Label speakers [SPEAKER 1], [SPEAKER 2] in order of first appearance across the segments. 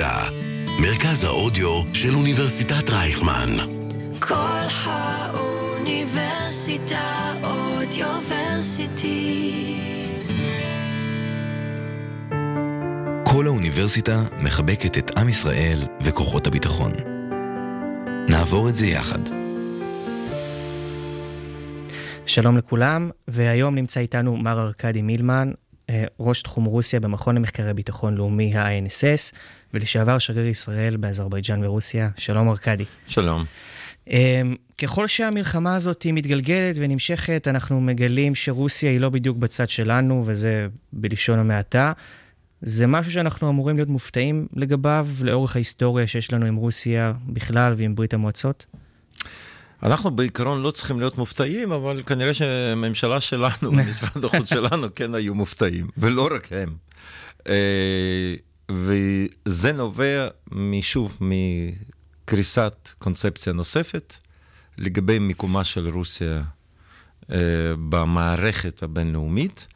[SPEAKER 1] האוניברסיטה, מרכז האודיו של אוניברסיטת רייכמן.
[SPEAKER 2] כל האוניברסיטה אודיוורסיטי.
[SPEAKER 1] כל האוניברסיטה מחבקת את עם ישראל וכוחות הביטחון. נעבור את זה יחד.
[SPEAKER 3] שלום לכולם, והיום נמצא איתנו מר ארכדי מילמן, ראש תחום רוסיה במכון למחקרי ביטחון לאומי ה-INSS, ולשעבר שגריר ישראל באזרבייג'אן ורוסיה. שלום ארכדי.
[SPEAKER 4] שלום.
[SPEAKER 3] אה, ככל שהמלחמה הזאת מתגלגלת ונמשכת, אנחנו מגלים שרוסיה היא לא בדיוק בצד שלנו, וזה בלשון המעטה. זה משהו שאנחנו אמורים להיות מופתעים לגביו, לאורך ההיסטוריה שיש לנו עם רוסיה בכלל ועם ברית המועצות?
[SPEAKER 4] אנחנו בעיקרון לא צריכים להיות מופתעים, אבל כנראה שהממשלה שלנו ומשרד החוץ שלנו כן היו מופתעים, ולא רק הם. אה, וזה נובע, שוב, מקריסת קונספציה נוספת לגבי מיקומה של רוסיה אה, במערכת הבינלאומית,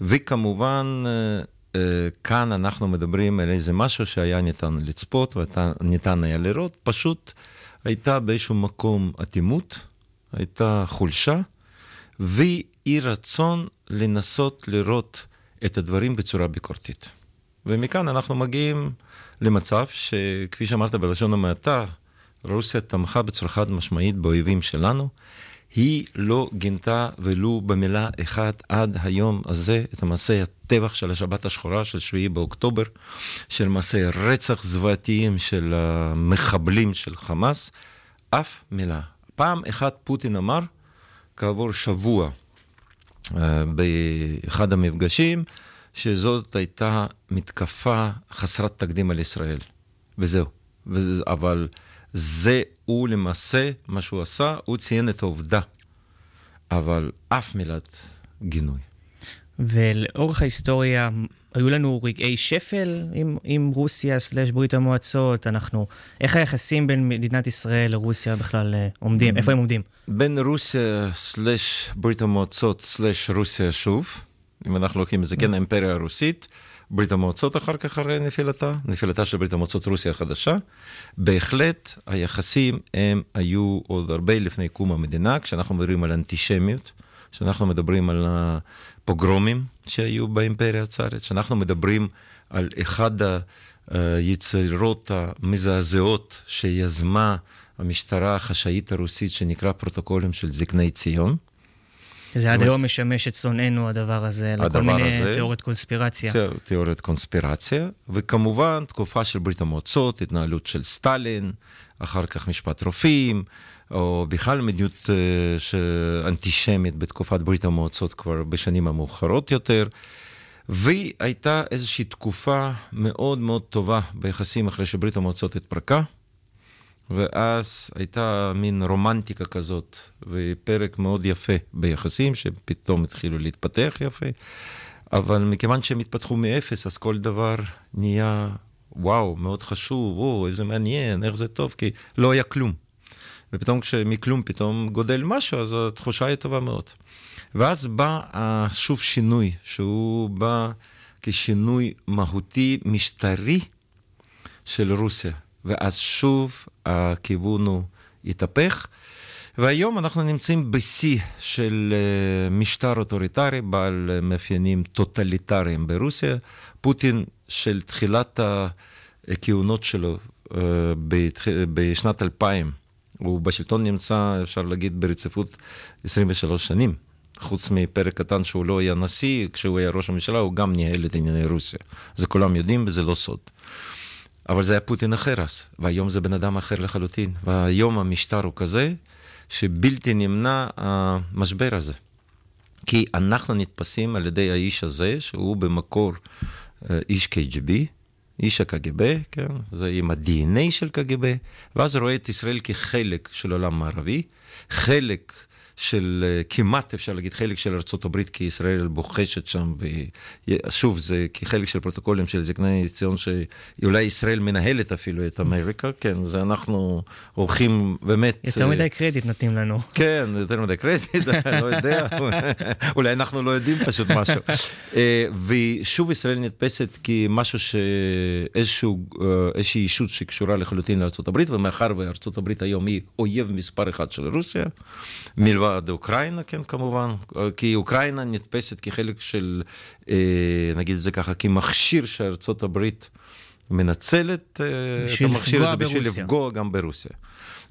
[SPEAKER 4] וכמובן, אה, כאן אנחנו מדברים על איזה משהו שהיה ניתן לצפות וניתן היה לראות, פשוט הייתה באיזשהו מקום אטימות, הייתה חולשה, ואי רצון לנסות לראות את הדברים בצורה ביקורתית. ומכאן אנחנו מגיעים למצב שכפי שאמרת בלשון המעטה, רוסיה תמכה בצורה חד משמעית באויבים שלנו. היא לא גינתה ולו במילה אחת עד היום הזה את המעשה הטבח של השבת השחורה של 7 באוקטובר, של מעשי רצח זוועתיים של המחבלים של חמאס, אף מילה. פעם אחת פוטין אמר, כעבור שבוע, אה, באחד המפגשים, שזאת הייתה מתקפה חסרת תקדים על ישראל. וזהו. וזה, אבל זה הוא למעשה, מה שהוא עשה, הוא ציין את העובדה, אבל אף מילת גינוי.
[SPEAKER 3] ולאורך ההיסטוריה היו לנו רגעי שפל עם, עם רוסיה סלש ברית המועצות, אנחנו, איך היחסים בין מדינת ישראל לרוסיה בכלל אה, עומדים, איפה הם עומדים?
[SPEAKER 4] בין רוסיה סלש ברית המועצות סלש רוסיה שוב, אם אנחנו לוקחים את זה, כן, האימפריה הרוסית. ברית המועצות אחר כך אחרי נפילתה, נפילתה של ברית המועצות רוסיה החדשה. בהחלט היחסים הם היו עוד הרבה לפני קום המדינה, כשאנחנו מדברים על אנטישמיות, כשאנחנו מדברים על הפוגרומים שהיו באימפריה הצארית, כשאנחנו מדברים על אחד היצירות המזעזעות שיזמה המשטרה החשאית הרוסית שנקרא פרוטוקולים של זקני ציון.
[SPEAKER 3] זה עד היום משמש את שונאינו, הדבר הזה, לכל מיני הזה, תיאוריות קונספירציה.
[SPEAKER 4] תיאוריות קונספירציה, וכמובן, תקופה של ברית המועצות, התנהלות של סטלין, אחר כך משפט רופאים, או בכלל מדיניות uh, אנטישמית בתקופת ברית המועצות כבר בשנים המאוחרות יותר. והייתה איזושהי תקופה מאוד מאוד טובה ביחסים אחרי שברית המועצות התפרקה. ואז הייתה מין רומנטיקה כזאת, ופרק מאוד יפה ביחסים, שפתאום התחילו להתפתח יפה, אבל מכיוון שהם התפתחו מאפס, אז כל דבר נהיה, וואו, מאוד חשוב, וואו, איזה מעניין, איך זה טוב, כי לא היה כלום. ופתאום כשמכלום פתאום גודל משהו, אז התחושה היא טובה מאוד. ואז בא שוב שינוי, שהוא בא כשינוי מהותי משטרי של רוסיה. ואז שוב הכיוון הוא התהפך. והיום אנחנו נמצאים בשיא של אה, משטר אוטוריטרי בעל מאפיינים טוטליטריים ברוסיה. פוטין של תחילת הכהונות שלו אה, בשנת 2000, הוא בשלטון נמצא, אפשר להגיד, ברציפות 23 שנים. חוץ מפרק קטן שהוא לא היה נשיא, כשהוא היה ראש הממשלה, הוא גם ניהל את ענייני רוסיה. זה כולם יודעים וזה לא סוד. אבל זה היה פוטין אחר אז, והיום זה בן אדם אחר לחלוטין. והיום המשטר הוא כזה, שבלתי נמנע המשבר הזה. כי אנחנו נתפסים על ידי האיש הזה, שהוא במקור אה, איש KGB, איש הקג"ב, כן? זה עם ה-DNA של קג"ב, ואז רואה את ישראל כחלק של עולם מערבי, חלק של אה, כמעט, אפשר להגיד, חלק של ארה"ב, כי ישראל בוחשת שם, ושוב, זה כחלק של פרוטוקולים של זקני ציון, שאולי ישראל מנהלת אפילו את אמריקה, כן, זה אנחנו הולכים באמת...
[SPEAKER 3] יותר אה, מדי קרדיט נותנים לנו.
[SPEAKER 4] כן, יותר מדי קרדיט, לא יודע, אולי אנחנו לא יודעים פשוט משהו. אה, ושוב ישראל נתפסת כמשהו שאיזושהי אישות שקשורה לחלוטין לארה"ב, ומאחר וארה"ב היום היא אויב מספר אחד של רוסיה, מלבד אוקראינה, כן, כמובן, כי אוקראינה נתפסת כחלק של, אה, נגיד את זה ככה, כמכשיר שארצות הברית מנצלת אה, את המכשיר הזה בשביל לפגוע גם ברוסיה.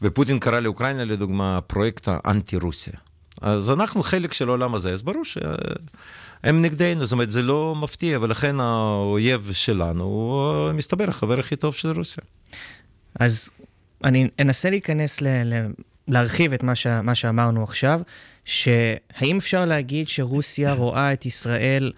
[SPEAKER 4] ופוטין קרא לאוקראינה, לדוגמה, פרויקט האנטי-רוסיה. אז אנחנו חלק של העולם הזה, אז ברור שהם נגדנו, זאת אומרת, זה לא מפתיע, ולכן האויב שלנו הוא, מסתבר, החבר הכי טוב של רוסיה.
[SPEAKER 3] אז אני אנסה להיכנס ל... להרחיב את מה, ש... מה שאמרנו עכשיו, שהאם אפשר להגיד שרוסיה רואה את ישראל,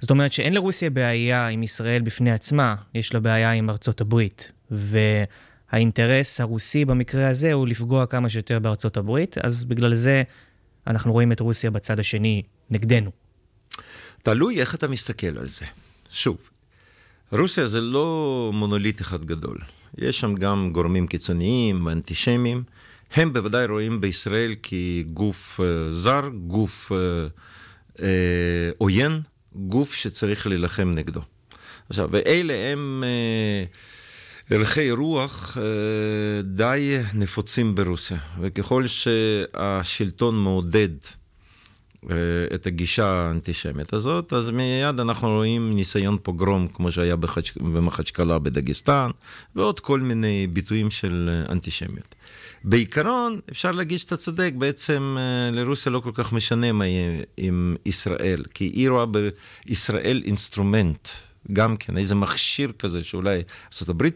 [SPEAKER 3] זאת אומרת שאין לרוסיה בעיה עם ישראל בפני עצמה, יש לה בעיה עם ארצות הברית, והאינטרס הרוסי במקרה הזה הוא לפגוע כמה שיותר בארצות הברית, אז בגלל זה אנחנו רואים את רוסיה בצד השני נגדנו.
[SPEAKER 4] תלוי איך אתה מסתכל על זה. שוב, רוסיה זה לא מונוליט אחד גדול. יש שם גם גורמים קיצוניים ואנטישמיים. הם בוודאי רואים בישראל כגוף uh, זר, גוף uh, uh, עוין, גוף שצריך להילחם נגדו. עכשיו, ואלה הם הלכי רוח די נפוצים ברוסיה, וככל שהשלטון מעודד את הגישה האנטישמית הזאת, אז מיד אנחנו רואים ניסיון פוגרום, כמו שהיה. במחצ'קלה בדגסטן, ועוד כל מיני ביטויים של אנטישמיות. בעיקרון, אפשר להגיד שאתה צודק, בעצם אה, לרוסיה לא כל כך משנה מה יהיה עם ישראל, כי היא רואה בישראל אינסטרומנט, גם כן, איזה מכשיר כזה שאולי ארה"ב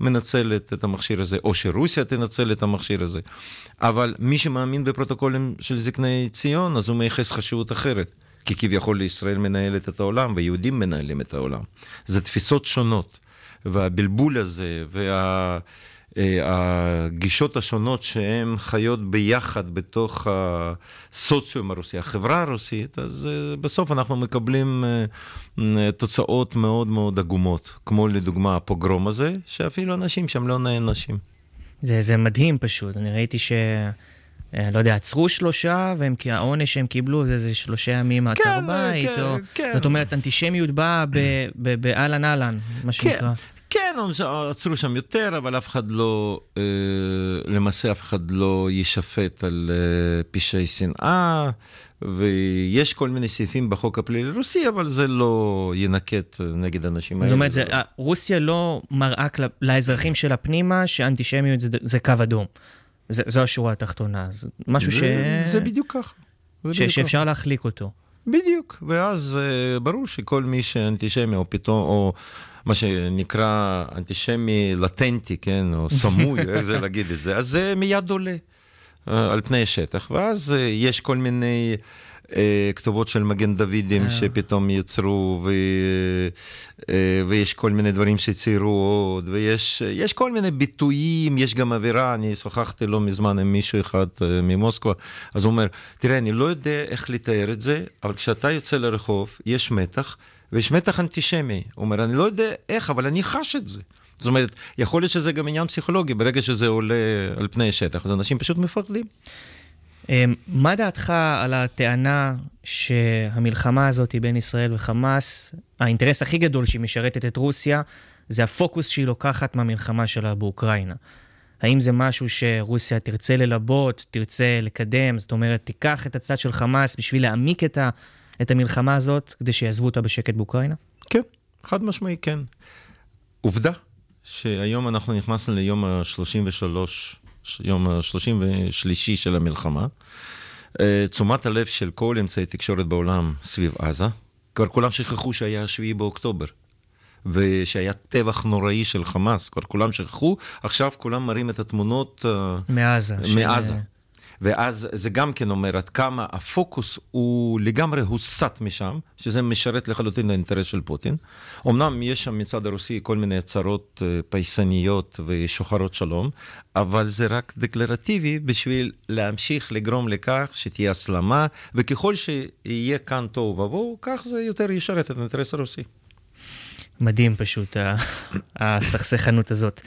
[SPEAKER 4] מנצלת את המכשיר הזה, או שרוסיה תנצל את המכשיר הזה. אבל מי שמאמין בפרוטוקולים של זקני ציון, אז הוא מייחס חשיבות אחרת. כי כביכול לישראל מנהלת את העולם, ויהודים מנהלים את העולם. זה תפיסות שונות, והבלבול הזה, וה... אה, הגישות השונות שהן חיות ביחד בתוך הסוציום הרוסי, החברה הרוסית, אז אה, בסוף אנחנו מקבלים אה, תוצאות מאוד מאוד עגומות, כמו לדוגמה הפוגרום הזה, שאפילו אנשים שם לא נענשים.
[SPEAKER 3] זה, זה מדהים פשוט, אני ראיתי ש... לא יודע, עצרו שלושה, והעונש שהם קיבלו זה, זה שלושה ימים מעצר כן, בית, כן, או... כן. זאת אומרת, אנטישמיות באה באהלן אהלן, מה כן, שנקרא.
[SPEAKER 4] כן, עצרו שם יותר, אבל אף אחד לא, אה, למעשה אף אחד לא יישפט על אה, פשעי שנאה, ויש כל מיני סעיפים בחוק הפלילי הרוסי, אבל זה לא ינקט נגד אנשים האלה.
[SPEAKER 3] זאת אומרת, זה, רוסיה לא מראה לאזרחים שלה פנימה שאנטישמיות זה, זה קו אדום. זה, זו השורה התחתונה, זה משהו ש...
[SPEAKER 4] זה בדיוק ככה.
[SPEAKER 3] ש... שאפשר להחליק אותו.
[SPEAKER 4] בדיוק, ואז ברור שכל מי שאנטישמי או פתאום, או מה שנקרא אנטישמי לטנטי, כן, או סמוי, איך זה להגיד את זה, אז זה מיד עולה uh, על פני שטח, ואז uh, יש כל מיני... כתובות של מגן דוידים שפתאום יצרו, ו... ויש כל מיני דברים שציירו עוד, ויש כל מיני ביטויים, יש גם אווירה, אני שוחחתי לא מזמן עם מישהו אחד ממוסקבה, אז הוא אומר, תראה, אני לא יודע איך לתאר את זה, אבל כשאתה יוצא לרחוב, יש מתח, ויש מתח אנטישמי. הוא אומר, אני לא יודע איך, אבל אני חש את זה. זאת אומרת, יכול להיות שזה גם עניין פסיכולוגי, ברגע שזה עולה על פני שטח, אז אנשים פשוט מפחדים.
[SPEAKER 3] אמ, מה דעתך על הטענה שהמלחמה הזאת היא בין ישראל וחמאס, האינטרס הכי גדול שהיא משרתת את רוסיה, זה הפוקוס שהיא לוקחת מהמלחמה שלה באוקראינה? האם זה משהו שרוסיה תרצה ללבות, תרצה לקדם, זאת אומרת, תיקח את הצד של חמאס בשביל להעמיק את, ה, את המלחמה הזאת, כדי שיעזבו אותה בשקט באוקראינה?
[SPEAKER 4] כן, חד משמעי כן. עובדה שהיום אנחנו נכנסנו ליום ה-33 יום ה-33 של המלחמה. אה, תשומת הלב של כל אמצעי תקשורת בעולם סביב עזה, כבר כולם שכחו שהיה 7 באוקטובר. ושהיה טבח נוראי של חמאס, כבר כולם שכחו, עכשיו כולם מראים את התמונות
[SPEAKER 3] מעזה.
[SPEAKER 4] מעזה. של... ואז זה גם כן אומר עד כמה הפוקוס הוא לגמרי הוסט משם, שזה משרת לחלוטין לאינטרס של פוטין. אמנם יש שם מצד הרוסי כל מיני הצהרות אה, פייסניות ושוחרות שלום, אבל זה רק דקלרטיבי בשביל להמשיך לגרום לכך שתהיה הסלמה, וככל שיהיה כאן תוהו ובוהו, כך זה יותר ישרת את האינטרס הרוסי.
[SPEAKER 3] מדהים פשוט, הסכסכנות הזאת.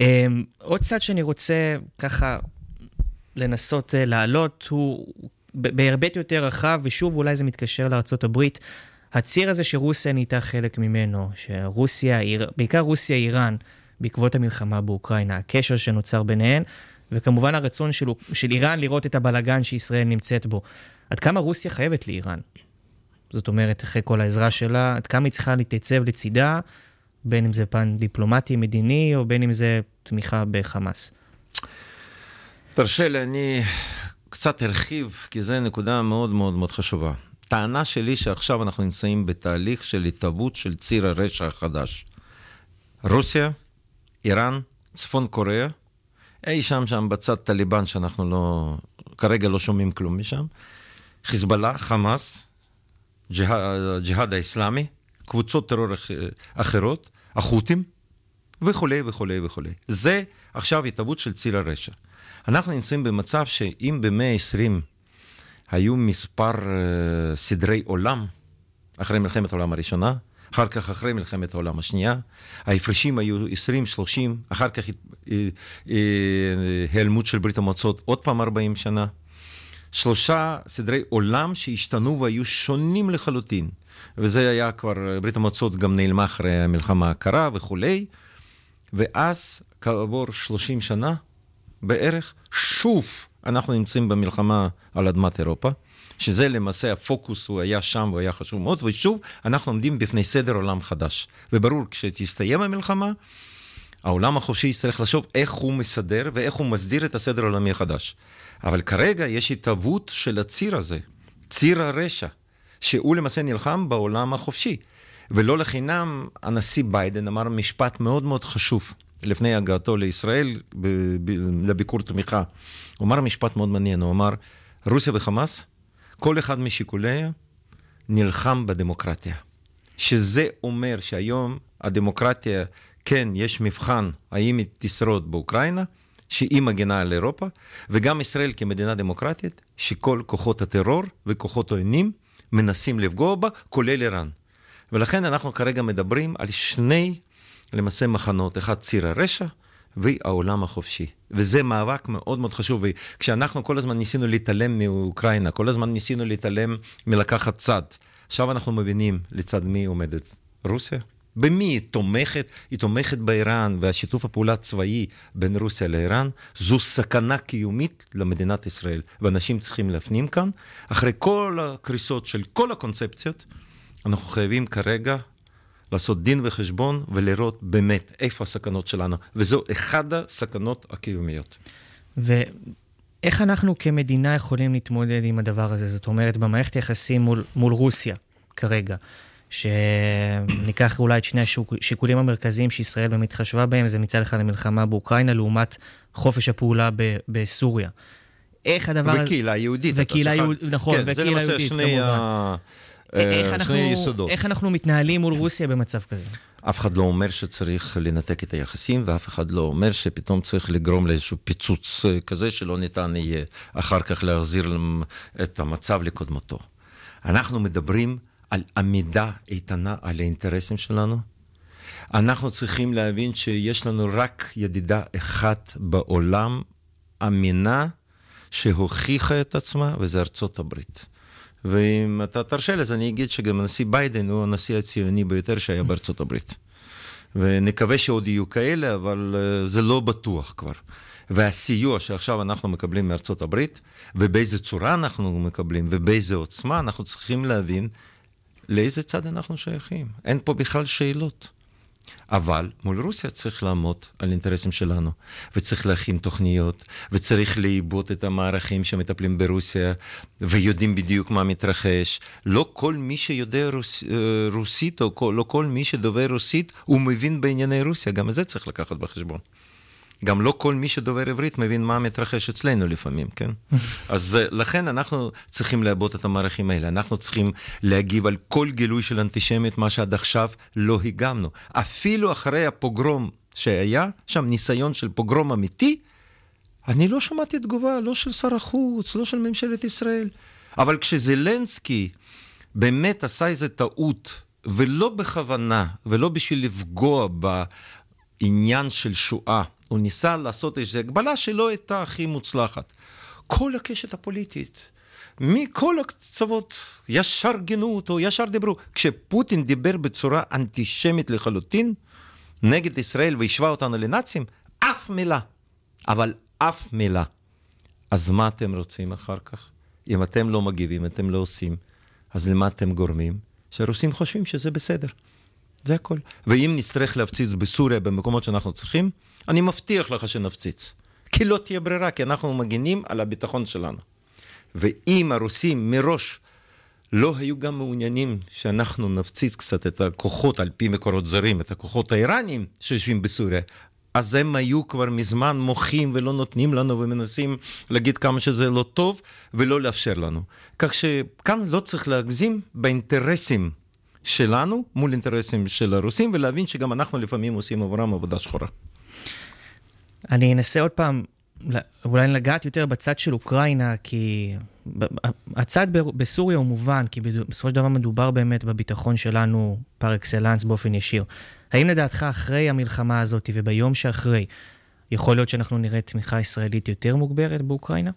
[SPEAKER 3] אמ, עוד צד שאני רוצה ככה לנסות אה, להעלות, הוא בהיבט יותר רחב, ושוב, אולי זה מתקשר לארה"ב. הציר הזה שרוסיה נהייתה חלק ממנו, שרוסיה, בעיקר רוסיה-איראן, בעקבות המלחמה באוקראינה, הקשר שנוצר ביניהן, וכמובן הרצון של, של איראן לראות את הבלגן שישראל נמצאת בו. עד כמה רוסיה חייבת לאיראן? זאת אומרת, אחרי כל העזרה שלה, עד כמה היא צריכה להתייצב לצידה, בין אם זה פן דיפלומטי, מדיני, או בין אם זה תמיכה בחמאס.
[SPEAKER 4] תרשה לי, אני קצת ארחיב, כי זו נקודה מאוד מאוד מאוד חשובה. טענה שלי שעכשיו אנחנו נמצאים בתהליך של התהוות של ציר הרשע החדש. רוסיה, איראן, צפון קוריאה, אי שם שם בצד טליבן שאנחנו לא, כרגע לא שומעים כלום משם, חיזבאללה, חמאס, ג'יהאד האסלאמי, קבוצות טרור אחרות, החות'ים, וכולי וכולי וכולי. זה עכשיו התהוות של ציר הרשע. אנחנו נמצאים במצב שאם במאה ה-20 היו מספר uh, סדרי עולם, אחרי מלחמת העולם הראשונה, אחר כך אחרי מלחמת העולם השנייה, ההפרשים היו 20-30, אחר כך היעלמות של ברית המועצות עוד פעם 40 שנה. שלושה סדרי עולם שהשתנו והיו שונים לחלוטין. וזה היה כבר, ברית המועצות גם נעלמה אחרי המלחמה הקרה וכולי. ואז, כעבור 30 שנה בערך, שוב אנחנו נמצאים במלחמה על אדמת אירופה, שזה למעשה הפוקוס הוא היה שם והוא היה חשוב מאוד, ושוב אנחנו עומדים בפני סדר עולם חדש. וברור, כשתסתיים המלחמה, העולם החופשי יצטרך לחשוב איך הוא מסדר ואיך הוא מסדיר את הסדר העולמי החדש. אבל כרגע יש התהוות של הציר הזה, ציר הרשע, שהוא למעשה נלחם בעולם החופשי. ולא לחינם הנשיא ביידן אמר משפט מאוד מאוד חשוב לפני הגעתו לישראל לביקור תמיכה. הוא אמר משפט מאוד מעניין, הוא אמר, רוסיה וחמאס, כל אחד משיקוליה נלחם בדמוקרטיה. שזה אומר שהיום הדמוקרטיה, כן, יש מבחן האם היא תשרוד באוקראינה, שהיא מגינה על אירופה, וגם ישראל כמדינה דמוקרטית, שכל כוחות הטרור וכוחות העוינים מנסים לפגוע בה, כולל איראן. ולכן אנחנו כרגע מדברים על שני, למעשה, מחנות, אחד ציר הרשע והעולם החופשי. וזה מאבק מאוד מאוד חשוב, וכשאנחנו כל הזמן ניסינו להתעלם מאוקראינה, כל הזמן ניסינו להתעלם מלקחת צד, עכשיו אנחנו מבינים לצד מי עומדת רוסיה. במי היא תומכת? היא תומכת באיראן, והשיתוף הפעולה הצבאי בין רוסיה לאיראן זו סכנה קיומית למדינת ישראל. ואנשים צריכים להפנים כאן, אחרי כל הקריסות של כל הקונספציות, אנחנו חייבים כרגע לעשות דין וחשבון ולראות באמת איפה הסכנות שלנו, וזו אחת הסכנות הקיומיות.
[SPEAKER 3] ואיך אנחנו כמדינה יכולים להתמודד עם הדבר הזה? זאת אומרת, במערכת היחסים מול, מול רוסיה כרגע. שניקח אולי את שני השיקולים המרכזיים שישראל באמת חשבה בהם, זה מצד אחד המלחמה באוקראינה לעומת חופש הפעולה ב- בסוריה. איך הדבר.
[SPEAKER 4] וקהילה יהודית.
[SPEAKER 3] וקהילה יהודית, נכון,
[SPEAKER 4] כן, וקהילה יהודית, כמובן. שני, ה... איך
[SPEAKER 3] אה, אנחנו, יסודות. איך אנחנו מתנהלים מול רוסיה במצב כזה?
[SPEAKER 4] אף אחד לא אומר שצריך לנתק את היחסים, ואף אחד לא אומר שפתאום צריך לגרום לאיזשהו פיצוץ אה, כזה שלא ניתן יהיה אחר כך להחזיר את המצב לקודמותו. אנחנו מדברים על עמידה איתנה על האינטרסים שלנו. אנחנו צריכים להבין שיש לנו רק ידידה אחת בעולם, אמינה, שהוכיחה את עצמה, וזה ארצות הברית. ואם אתה תרשה לי, אז אני אגיד שגם הנשיא ביידן הוא הנשיא הציוני ביותר שהיה בארצות הברית. ונקווה שעוד יהיו כאלה, אבל אה, זה לא בטוח כבר. והסיוע שעכשיו אנחנו מקבלים מארצות הברית, ובאיזה צורה אנחנו מקבלים, ובאיזה עוצמה, אנחנו צריכים להבין לאיזה צד אנחנו שייכים. אין פה בכלל שאלות. אבל מול רוסיה צריך לעמוד על אינטרסים שלנו, וצריך להכין תוכניות, וצריך לעיבוד את המערכים שמטפלים ברוסיה, ויודעים בדיוק מה מתרחש. לא כל מי שיודע רוס, אה, רוסית, או כל, לא כל מי שדובר רוסית, הוא מבין בענייני רוסיה, גם את זה צריך לקחת בחשבון. גם לא כל מי שדובר עברית מבין מה מתרחש אצלנו לפעמים, כן? אז אה, לכן אנחנו צריכים לעבוד את המערכים האלה, אנחנו צריכים להגיב על כל גילוי של אנטישמיות, מה שעד עכשיו לא הגמנו. אפילו אחרי הפוגרום שהיה, שם ניסיון של פוגרום אמיתי, אני לא שמעתי תגובה, לא של שר החוץ, לא של ממשלת ישראל. אבל כשזלנסקי באמת עשה איזה טעות, ולא בכוונה, ולא בשביל לפגוע בעניין של שואה, הוא ניסה לעשות איזו הגבלה שלא הייתה הכי מוצלחת. כל הקשת הפוליטית, מכל הקצוות, ישר גינו אותו, ישר דיברו. כשפוטין דיבר בצורה אנטישמית לחלוטין נגד ישראל והשווה אותנו לנאצים, אף מילה. אבל אף מילה. אז מה אתם רוצים אחר כך? אם אתם לא מגיבים, אתם לא עושים, אז למה אתם גורמים? שהרוסים חושבים שזה בסדר. זה הכל. ואם נצטרך להפציץ בסוריה במקומות שאנחנו צריכים, אני מבטיח לך שנפציץ. כי לא תהיה ברירה, כי אנחנו מגינים על הביטחון שלנו. ואם הרוסים מראש לא היו גם מעוניינים שאנחנו נפציץ קצת את הכוחות, על פי מקורות זרים, את הכוחות האיראנים שיושבים בסוריה, אז הם היו כבר מזמן מוחים ולא נותנים לנו ומנסים להגיד כמה שזה לא טוב ולא לאפשר לנו. כך שכאן לא צריך להגזים באינטרסים שלנו מול אינטרסים של הרוסים ולהבין שגם אנחנו לפעמים עושים עבורם עבודה שחורה.
[SPEAKER 3] אני אנסה עוד פעם, אולי לגעת יותר בצד של אוקראינה, כי הצד בסוריה הוא מובן, כי בסופו של דבר מדובר באמת בביטחון שלנו פר אקסלנס באופן ישיר. האם לדעתך אחרי המלחמה הזאת וביום שאחרי, יכול להיות שאנחנו נראה תמיכה ישראלית יותר מוגברת באוקראינה?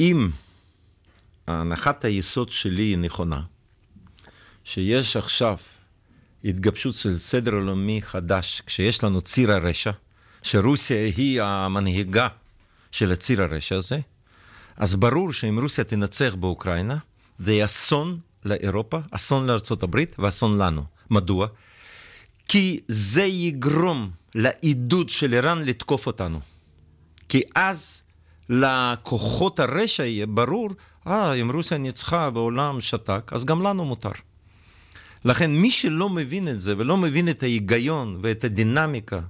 [SPEAKER 4] אם הנחת היסוד שלי היא נכונה, שיש עכשיו התגבשות של סדר עולמי חדש, כשיש לנו ציר הרשע, שרוסיה היא המנהיגה של הציר הרשע הזה, אז ברור שאם רוסיה תנצח באוקראינה, זה יהיה אסון לאירופה, אסון לארצות הברית ואסון לנו. מדוע? כי זה יגרום לעידוד של איראן לתקוף אותנו. כי אז לכוחות הרשע יהיה ברור, אה, אם רוסיה ניצחה והעולם שתק, אז גם לנו מותר. לכן מי שלא מבין את זה ולא מבין את ההיגיון ואת הדינמיקה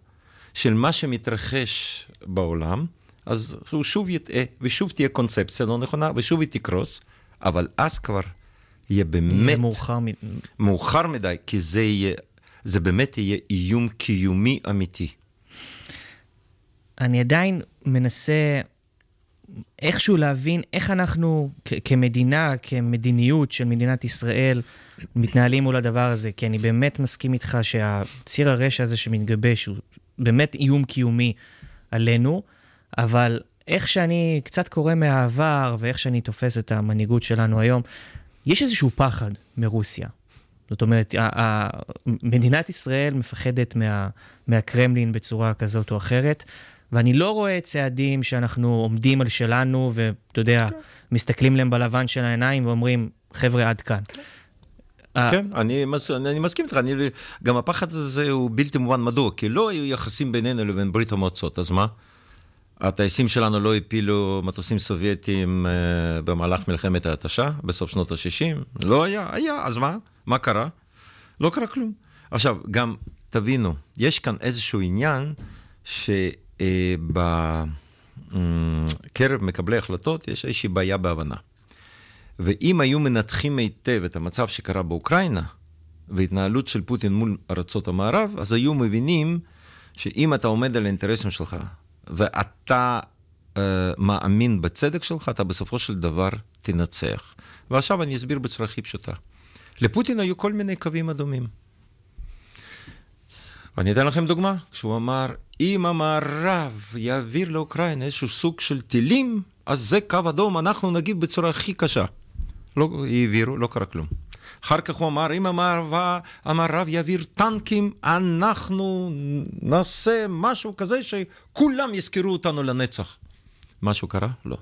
[SPEAKER 4] של מה שמתרחש בעולם, אז הוא שוב יטעה, ושוב תהיה קונספציה לא נכונה, ושוב היא תקרוס, אבל אז כבר יהיה באמת...
[SPEAKER 3] מאוחר, מ...
[SPEAKER 4] מאוחר מדי, כי זה, יהיה, זה באמת יהיה איום קיומי אמיתי.
[SPEAKER 3] אני עדיין מנסה איכשהו להבין איך אנחנו כ- כמדינה, כמדיניות של מדינת ישראל, מתנהלים מול הדבר הזה, כי אני באמת מסכים איתך שהציר הרשע הזה שמתגבש הוא באמת איום קיומי עלינו, אבל איך שאני קצת קורא מהעבר ואיך שאני תופס את המנהיגות שלנו היום, יש איזשהו פחד מרוסיה. זאת אומרת, מדינת ישראל מפחדת מה, מהקרמלין בצורה כזאת או אחרת, ואני לא רואה צעדים שאנחנו עומדים על שלנו, ואתה יודע, כן. מסתכלים להם בלבן של העיניים ואומרים, חבר'ה, עד כאן.
[SPEAKER 4] כן, אני, אני מסכים איתך, גם הפחד הזה הוא בלתי מובן מדוע, כי לא היו יחסים בינינו לבין ברית המועצות, אז מה? הטייסים שלנו לא הפילו מטוסים סובייטיים uh, במהלך מלחמת ההתשה, בסוף שנות ה-60? לא היה, היה, אז מה? מה קרה? לא קרה כלום. עכשיו, גם תבינו, יש כאן איזשהו עניין שבקרב uh, um, מקבלי החלטות יש איזושהי בעיה בהבנה. ואם היו מנתחים היטב את המצב שקרה באוקראינה, והתנהלות של פוטין מול ארצות המערב, אז היו מבינים שאם אתה עומד על האינטרסים שלך, ואתה uh, מאמין בצדק שלך, אתה בסופו של דבר תנצח. ועכשיו אני אסביר בצורה הכי פשוטה. לפוטין היו כל מיני קווים אדומים. ואני אתן לכם דוגמה, כשהוא אמר, אם המערב יעביר לאוקראינה איזשהו סוג של טילים, אז זה קו אדום, אנחנו נגיב בצורה הכי קשה. לא העבירו, לא קרה כלום. אחר כך הוא אמר, אם המערב, המערב יעביר טנקים, אנחנו נעשה משהו כזה שכולם יזכרו אותנו לנצח. משהו קרה? לא.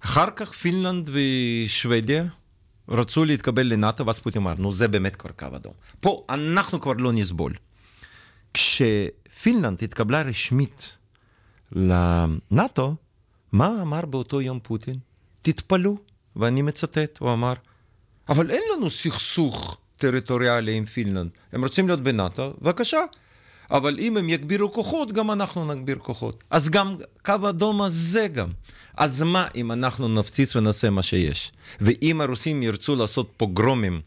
[SPEAKER 4] אחר כך פינלנד ושוודיה רצו להתקבל לנאט"ו, ואז פוטין אמר, נו זה באמת כבר קו אדום. פה אנחנו כבר לא נסבול. כשפינלנד התקבלה רשמית לנאט"ו, מה אמר באותו יום פוטין? תתפלאו, ואני מצטט, הוא אמר, אבל אין לנו סכסוך טריטוריאלי עם פינלנד. הם רוצים להיות בנאט"ו, בבקשה. אבל אם הם יגבירו כוחות, גם אנחנו נגביר כוחות. אז גם קו אדום הזה גם. אז מה אם אנחנו נפציץ ונעשה מה שיש? ואם הרוסים ירצו לעשות פוגרומים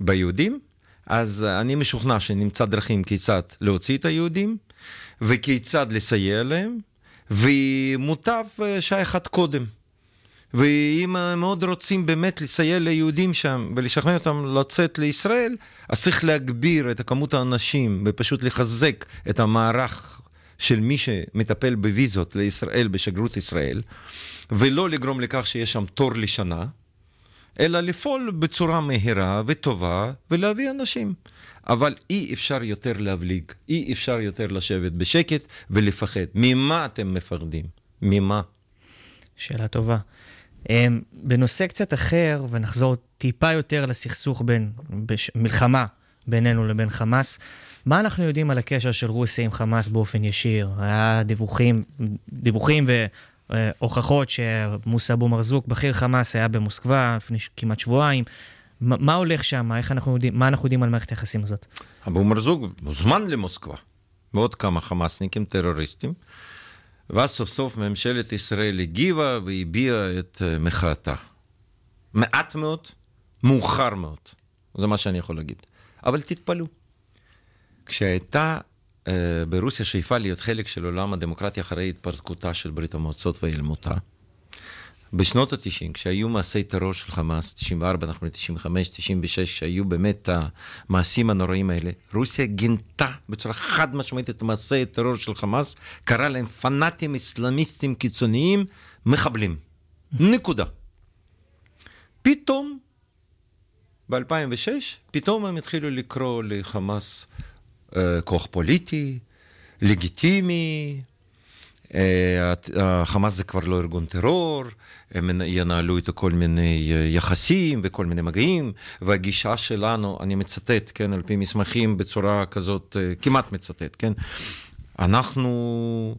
[SPEAKER 4] ביהודים, אז אני משוכנע שנמצא דרכים כיצד להוציא את היהודים, וכיצד לסייע להם, ומוטב אה, שעה אחת קודם. ואם מאוד רוצים באמת לסייע ליהודים שם ולשכנע אותם לצאת לישראל, אז צריך להגביר את כמות האנשים ופשוט לחזק את המערך של מי שמטפל בוויזות לישראל בשגרירות ישראל, ולא לגרום לכך שיש שם תור לשנה, אלא לפעול בצורה מהירה וטובה ולהביא אנשים. אבל אי אפשר יותר להבליג, אי אפשר יותר לשבת בשקט ולפחד. ממה אתם מפחדים? ממה?
[SPEAKER 3] שאלה טובה. אמ, בנושא קצת אחר, ונחזור טיפה יותר לסכסוך בין, בש, מלחמה בינינו לבין חמאס, מה אנחנו יודעים על הקשר של רוסיה עם חמאס באופן ישיר? היה דיווחים, דיווחים והוכחות שמוסא אבו מרזוק, בכיר חמאס, היה במוסקבה לפני כמעט שבועיים. מה, מה הולך שם? איך אנחנו יודעים, מה אנחנו יודעים על מערכת היחסים הזאת?
[SPEAKER 4] אבו מרזוק מוזמן למוסקבה, ועוד כמה חמאסניקים טרוריסטים. ואז סוף סוף ממשלת ישראל הגיבה והביעה את אה, מחאתה. מעט מאוד, מאוחר מאוד. זה מה שאני יכול להגיד. אבל תתפלאו. כשהייתה uh, ברוסיה שאיפה להיות חלק של עולם הדמוקרטיה אחרי התפרקותה של ברית המועצות והיעלמותה, בשנות ה-90, כשהיו מעשי טרור של חמאס, 94, אנחנו ל-95, 96, שהיו באמת המעשים הנוראים האלה, רוסיה גינתה בצורה חד משמעית את מעשי הטרור של חמאס, קרא להם פנאטים אסלאמיסטים קיצוניים, מחבלים. נקודה. פתאום, ב-2006, פתאום הם התחילו לקרוא לחמאס אה, כוח פוליטי, לגיטימי, החמאס זה כבר לא ארגון טרור, הם ינהלו איתו כל מיני אה, יחסים וכל מיני מגעים, והגישה שלנו, אני מצטט, כן, על פי מסמכים בצורה כזאת, אה, כמעט מצטט, כן, אנחנו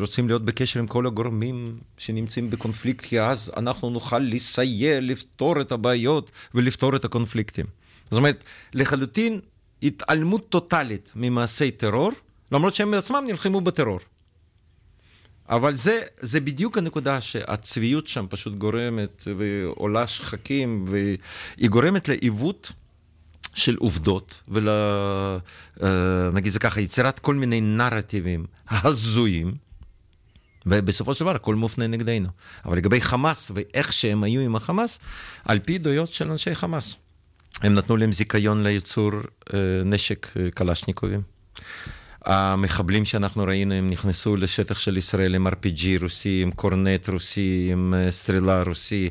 [SPEAKER 4] רוצים להיות בקשר עם כל הגורמים שנמצאים בקונפליקט, כי אז אנחנו נוכל לסייע, לפתור את הבעיות ולפתור את הקונפליקטים. זאת אומרת, לחלוטין התעלמות טוטאלית ממעשי טרור, למרות שהם בעצמם נלחמו בטרור. אבל זה, זה בדיוק הנקודה שהצביעות שם פשוט גורמת ועולה שחקים, והיא גורמת לעיוות של עובדות, ול... אה, נגיד זה ככה, יצירת כל מיני נרטיבים הזויים, ובסופו של דבר הכל מופנה נגדנו. אבל לגבי חמאס ואיך שהם היו עם החמאס, על פי עדויות של אנשי חמאס. הם נתנו להם זיכיון לייצור אה, נשק אה, קלשניקובים. המחבלים שאנחנו ראינו, הם נכנסו לשטח של ישראל עם RPG רוסי, עם קורנט רוסי, עם אה, סטרילה רוסי,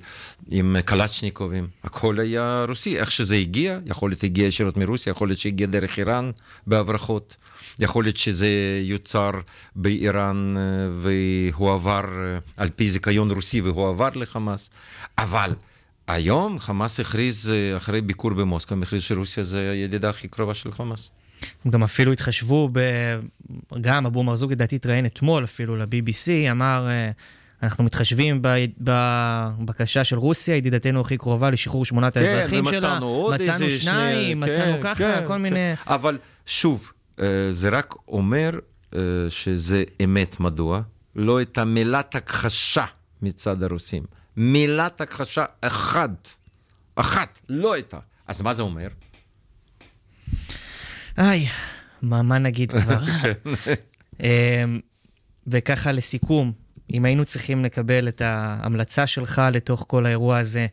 [SPEAKER 4] עם קלצ'ניקובים. הכל היה רוסי. איך שזה הגיע, יכול להיות הגיע ישירות מרוסיה, יכול להיות שהגיע דרך איראן בהברחות. יכול להיות שזה יוצר באיראן אה, והועבר אה, על פי זיכיון רוסי והועבר לחמאס. אבל היום חמאס הכריז, אחרי ביקור במוסקבה, הכריז שרוסיה זה הידידה הכי קרובה של חמאס.
[SPEAKER 3] הם גם אפילו התחשבו, ב... גם אבו מרזוק לדעתי התראיין אתמול אפילו ל-BBC, אמר, אה, אנחנו מתחשבים בבקשה של רוסיה, ידידתנו הכי קרובה לשחרור שמונת כן, האזרחים שלה. כן, ומצאנו
[SPEAKER 4] עוד
[SPEAKER 3] מצאנו איזה שניים, שני... מצאנו כן, ככה, כן, כל כן. מיני...
[SPEAKER 4] אבל שוב, אה, זה רק אומר אה, שזה אמת. מדוע? לא את המילת הכחשה מצד הרוסים. מילת הכחשה אחת, אחת, לא הייתה. אז מה זה אומר?
[SPEAKER 3] איי, מה, מה נגיד כבר? כן. אמ, וככה לסיכום, אם היינו צריכים לקבל את ההמלצה שלך לתוך כל האירוע הזה,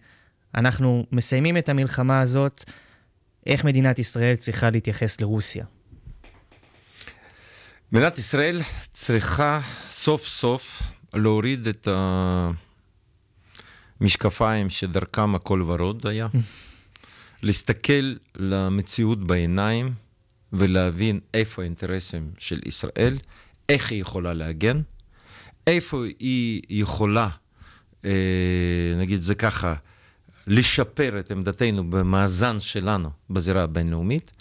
[SPEAKER 3] אנחנו מסיימים את המלחמה הזאת, איך מדינת ישראל צריכה להתייחס לרוסיה?
[SPEAKER 4] מדינת ישראל צריכה סוף סוף להוריד את המשקפיים שדרכם הכל ורוד היה, להסתכל למציאות בעיניים ולהבין איפה האינטרסים של ישראל, איך היא יכולה להגן, איפה היא יכולה, אה, נגיד זה ככה, לשפר את עמדתנו במאזן שלנו בזירה הבינלאומית,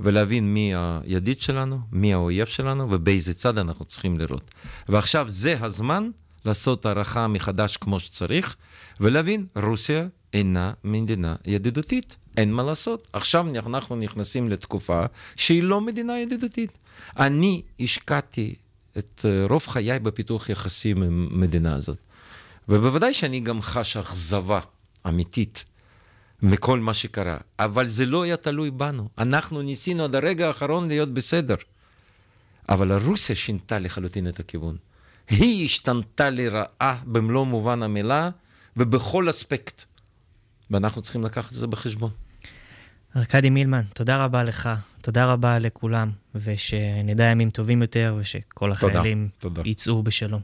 [SPEAKER 4] ולהבין מי הידיד שלנו, מי האויב שלנו ובאיזה צד אנחנו צריכים לראות. ועכשיו זה הזמן לעשות הערכה מחדש כמו שצריך, ולהבין, רוסיה אינה מדינה ידידותית. אין מה לעשות. עכשיו אנחנו נכנסים לתקופה שהיא לא מדינה ידידותית. אני השקעתי את אה, רוב חיי בפיתוח יחסים עם המדינה הזאת. ובוודאי שאני גם חש אכזבה אמיתית מכל מה שקרה, אבל זה לא היה תלוי בנו. אנחנו ניסינו עד הרגע האחרון להיות בסדר. אבל רוסיה שינתה לחלוטין את הכיוון. היא השתנתה לרעה במלוא מובן המילה ובכל אספקט. ואנחנו צריכים לקחת את זה בחשבון.
[SPEAKER 3] ארכדי מילמן, תודה רבה לך, תודה רבה לכולם, ושנדע ימים טובים יותר, ושכל החיילים תודה, תודה. יצאו בשלום.